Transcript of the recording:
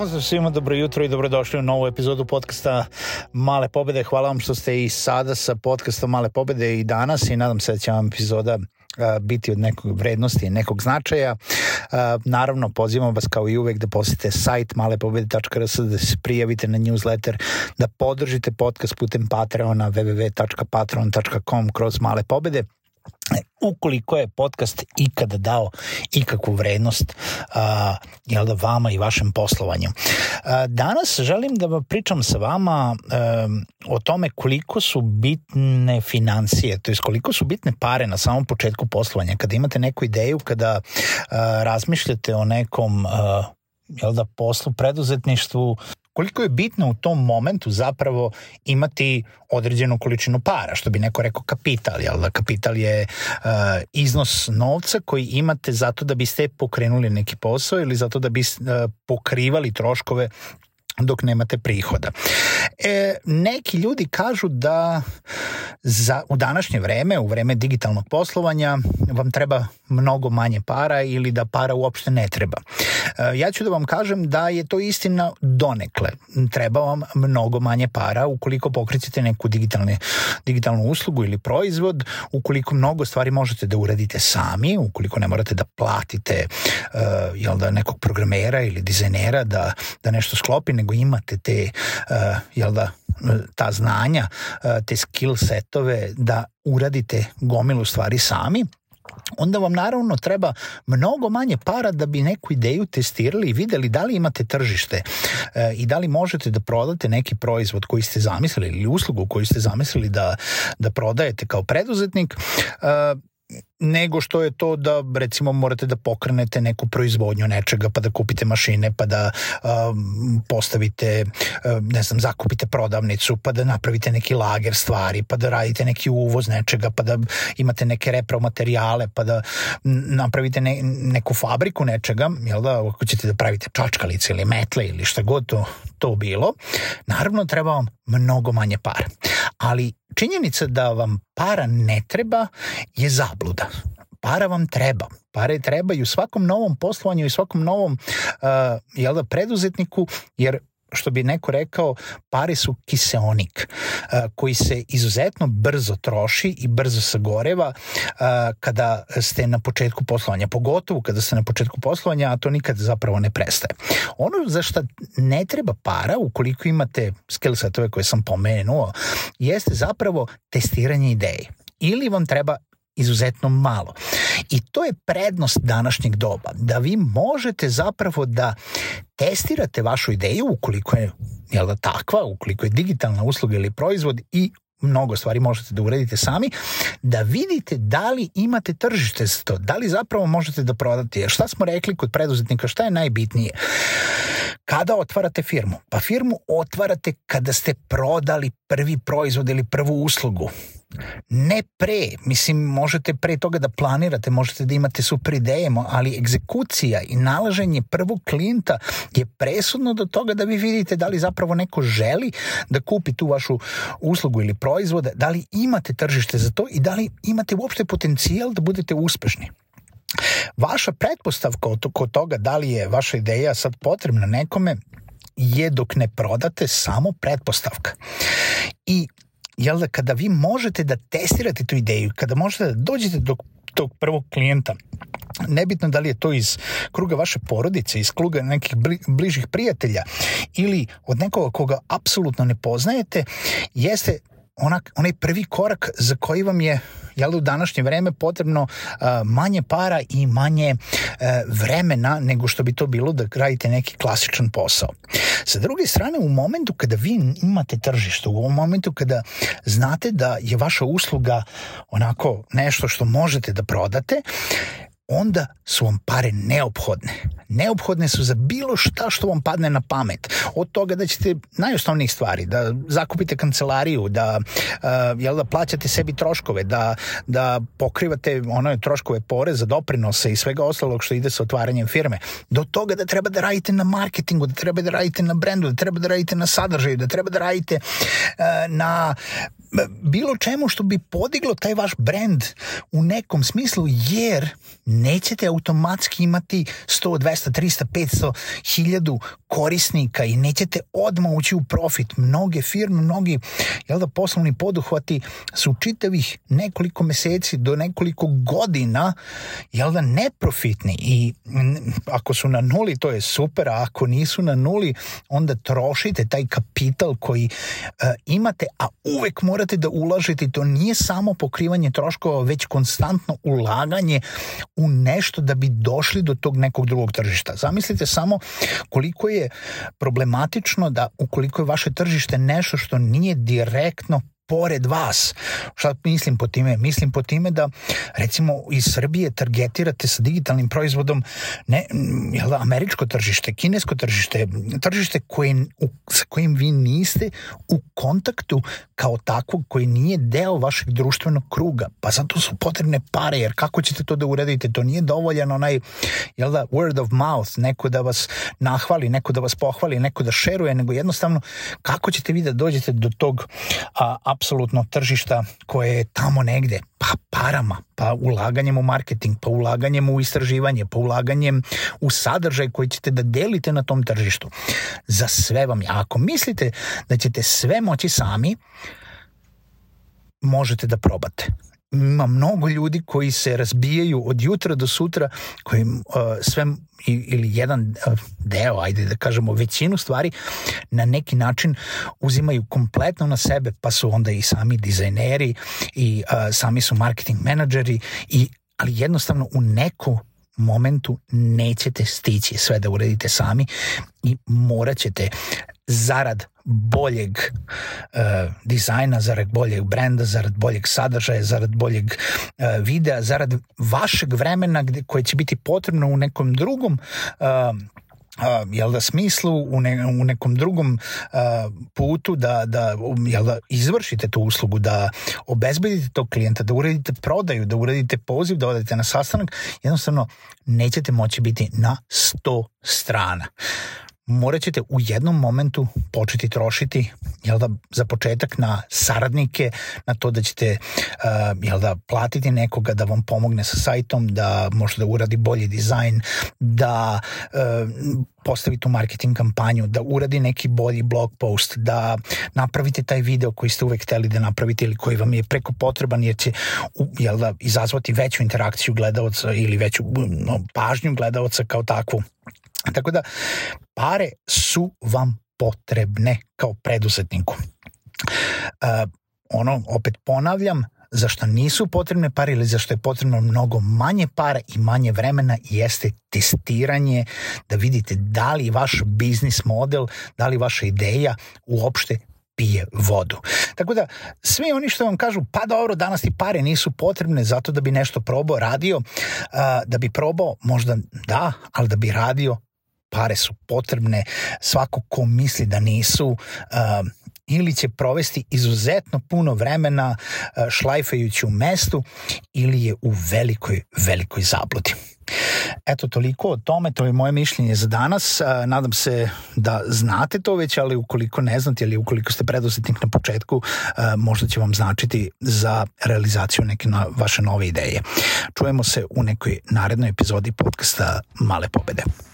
Pozdrav svima, dobro jutro i dobrodošli u novu epizodu podcasta Male pobede. Hvala vam što ste i sada sa podcastom Male pobede i danas i nadam se da će vam epizoda biti od nekog vrednosti, i nekog značaja. Naravno, pozivamo vas kao i uvek da posjetite sajt malepobede.rs, da se prijavite na newsletter, da podržite podcast putem Patreona www.patreon.com kroz Male pobede ukoliko je podcast ikada dao ikakvu vrednost a, jel da, vama i vašem poslovanju. A, danas želim da pričam sa vama a, o tome koliko su bitne financije, to je koliko su bitne pare na samom početku poslovanja. Kada imate neku ideju, kada a, razmišljate o nekom a, jel da, poslu, preduzetništvu, koliko je bitno u tom momentu zapravo imati određenu količinu para, što bi neko rekao kapital, jel da kapital je uh, iznos novca koji imate zato da biste pokrenuli neki posao ili zato da biste uh, pokrivali troškove dok nemate prihoda. E, neki ljudi kažu da za, u današnje vreme, u vreme digitalnog poslovanja, vam treba mnogo manje para ili da para uopšte ne treba. E, ja ću da vam kažem da je to istina donekle. Treba vam mnogo manje para ukoliko pokrećete neku digitalne, digitalnu uslugu ili proizvod, ukoliko mnogo stvari možete da uradite sami, ukoliko ne morate da platite uh, jel da, nekog programera ili dizajnera da, da nešto sklopi, nego imate te uh, jel da, ta znanja, te skill setove da uradite gomilu stvari sami onda vam naravno treba mnogo manje para da bi neku ideju testirali i videli da li imate tržište e, i da li možete da prodate neki proizvod koji ste zamislili ili uslugu koju ste zamislili da, da prodajete kao preduzetnik. E, nego što je to da recimo morate da pokrenete neku proizvodnju nečega pa da kupite mašine pa da um, postavite um, ne znam zakupite prodavnicu pa da napravite neki lager stvari pa da radite neki uvoz nečega pa da imate neke repromaterijale pa da napravite ne, neku fabriku nečega jel da ako ćete da pravite čačkalice ili metle ili šta god to, to bilo naravno treba vam mnogo manje para ali činjenica da vam para ne treba je zabluda para vam treba. Pare trebaju svakom novom poslovanju i svakom novom uh, jel da, preduzetniku, jer što bi neko rekao, pare su kiseonik eh, koji se izuzetno brzo troši i brzo sagoreva eh, kada ste na početku poslovanja, pogotovo kada ste na početku poslovanja, a to nikad zapravo ne prestaje. Ono za šta ne treba para, ukoliko imate skillsetove koje sam pomenuo, jeste zapravo testiranje ideje ili vam treba izuzetno malo. I to je prednost današnjeg doba, da vi možete zapravo da testirate vašu ideju ukoliko je jel da, takva, ukoliko je digitalna usluga ili proizvod i mnogo stvari možete da uredite sami, da vidite da li imate tržište za to, da li zapravo možete da prodate. Jer šta smo rekli kod preduzetnika, šta je najbitnije? Kada otvarate firmu? Pa firmu otvarate kada ste prodali prvi proizvod ili prvu uslugu. Ne pre, mislim možete pre toga da planirate, možete da imate super ideje, ali egzekucija i nalaženje prvog klijenta je presudno do toga da vi vidite da li zapravo neko želi da kupi tu vašu uslugu ili proizvod, da li imate tržište za to i da li imate uopšte potencijal da budete uspešni. Vaša pretpostavka kod toga da li je vaša ideja sad potrebna nekome je dok ne prodate samo pretpostavka. I jel da, kada vi možete da testirate tu ideju, kada možete da dođete do tog prvog klijenta, nebitno da li je to iz kruga vaše porodice, iz kruga nekih bližih prijatelja ili od nekoga koga apsolutno ne poznajete, jeste onak, onaj prvi korak za koji vam je jel, u današnje vreme potrebno uh, manje para i manje uh, vremena nego što bi to bilo da radite neki klasičan posao. Sa druge strane, u momentu kada vi imate tržište, u ovom momentu kada znate da je vaša usluga onako nešto što možete da prodate, onda su vam pare neophodne. Neophodne su za bilo šta što vam padne na pamet. Od toga da ćete najosnovnijih stvari, da zakupite kancelariju, da, uh, jel da plaćate sebi troškove, da, da pokrivate one troškove poreza, doprinose i svega ostalog što ide sa otvaranjem firme. Do toga da treba da radite na marketingu, da treba da radite na brendu, da treba da radite na sadržaju, da treba da radite uh, na bilo čemu što bi podiglo taj vaš brand u nekom smislu, jer nećete automatski imati 100, 200, 300, 500, 1000 korisnika i nećete odmah ući u profit. Mnoge firme, mnogi jel da, poslovni poduhvati su čitavih nekoliko meseci do nekoliko godina jel da, neprofitni i ako su na nuli to je super, a ako nisu na nuli onda trošite taj kapital koji uh, imate, a uvek morate morate da ulažete to nije samo pokrivanje troškova, već konstantno ulaganje u nešto da bi došli do tog nekog drugog tržišta. Zamislite samo koliko je problematično da ukoliko je vaše tržište nešto što nije direktno pored vas. Šta mislim po time? Mislim po time da recimo iz Srbije targetirate sa digitalnim proizvodom ne, jel, da, američko tržište, kinesko tržište, tržište koje, u, sa kojim vi niste u kontaktu kao takvog koji nije deo vašeg društvenog kruga. Pa zato su potrebne pare, jer kako ćete to da uredite? To nije dovoljan onaj jel da, word of mouth, neko da vas nahvali, neko da vas pohvali, neko da šeruje, nego jednostavno kako ćete vi da dođete do tog a, apsolutno tržišta koje je tamo negde, pa parama, pa ulaganjem u marketing, pa ulaganjem u istraživanje, pa ulaganjem u sadržaj koji ćete da delite na tom tržištu. Za sve vam je. ako mislite da ćete sve moći sami, možete da probate ima mnogo ljudi koji se razbijaju od jutra do sutra, koji uh, sve ili jedan uh, deo, ajde da kažemo, većinu stvari na neki način uzimaju kompletno na sebe, pa su onda i sami dizajneri i uh, sami su marketing menadžeri i ali jednostavno u neku momentu nećete stići sve da uredite sami i morat ćete zarad boljeg uh, dizajna, zarad boljeg brenda, zarad boljeg sadržaja, zarad boljeg uh, videa, zarad vašeg vremena gde, koje će biti potrebno u nekom drugom uh, Uh, jel da smislu u, ne, u nekom drugom uh, putu da, da, um, jel da izvršite tu uslugu, da obezbedite tog klijenta, da uradite prodaju, da uradite poziv, da odete na sastanak, jednostavno nećete moći biti na 100 strana morat ćete u jednom momentu početi trošiti jel da, za početak na saradnike, na to da ćete eh, jel da, platiti nekoga da vam pomogne sa sajtom, da možda da uradi bolji dizajn, da eh, postavi tu marketing kampanju, da uradi neki bolji blog post, da napravite taj video koji ste uvek hteli da napravite ili koji vam je preko potreban jer će jel da, izazvati veću interakciju gledalca ili veću no, pažnju gledalca kao takvu Tako da, pare su vam potrebne kao preduzetniku. Uh, ono, opet ponavljam, zašto nisu potrebne pare ili zašto je potrebno mnogo manje para i manje vremena jeste testiranje da vidite da li vaš biznis model, da li vaša ideja uopšte pije vodu. Tako da, svi oni što vam kažu, pa dobro, danas ti pare nisu potrebne zato da bi nešto probao, radio, da bi probao, možda da, ali da bi radio, pare su potrebne, svako ko misli da nisu, um, ili će provesti izuzetno puno vremena uh, šlajfajući u mestu ili je u velikoj, velikoj zabludi. Eto, toliko o tome, to je moje mišljenje za danas. Uh, nadam se da znate to već, ali ukoliko ne znate ili ukoliko ste preduzetnik na početku, uh, možda će vam značiti za realizaciju neke na vaše nove ideje. Čujemo se u nekoj narednoj epizodi podcasta Male pobede.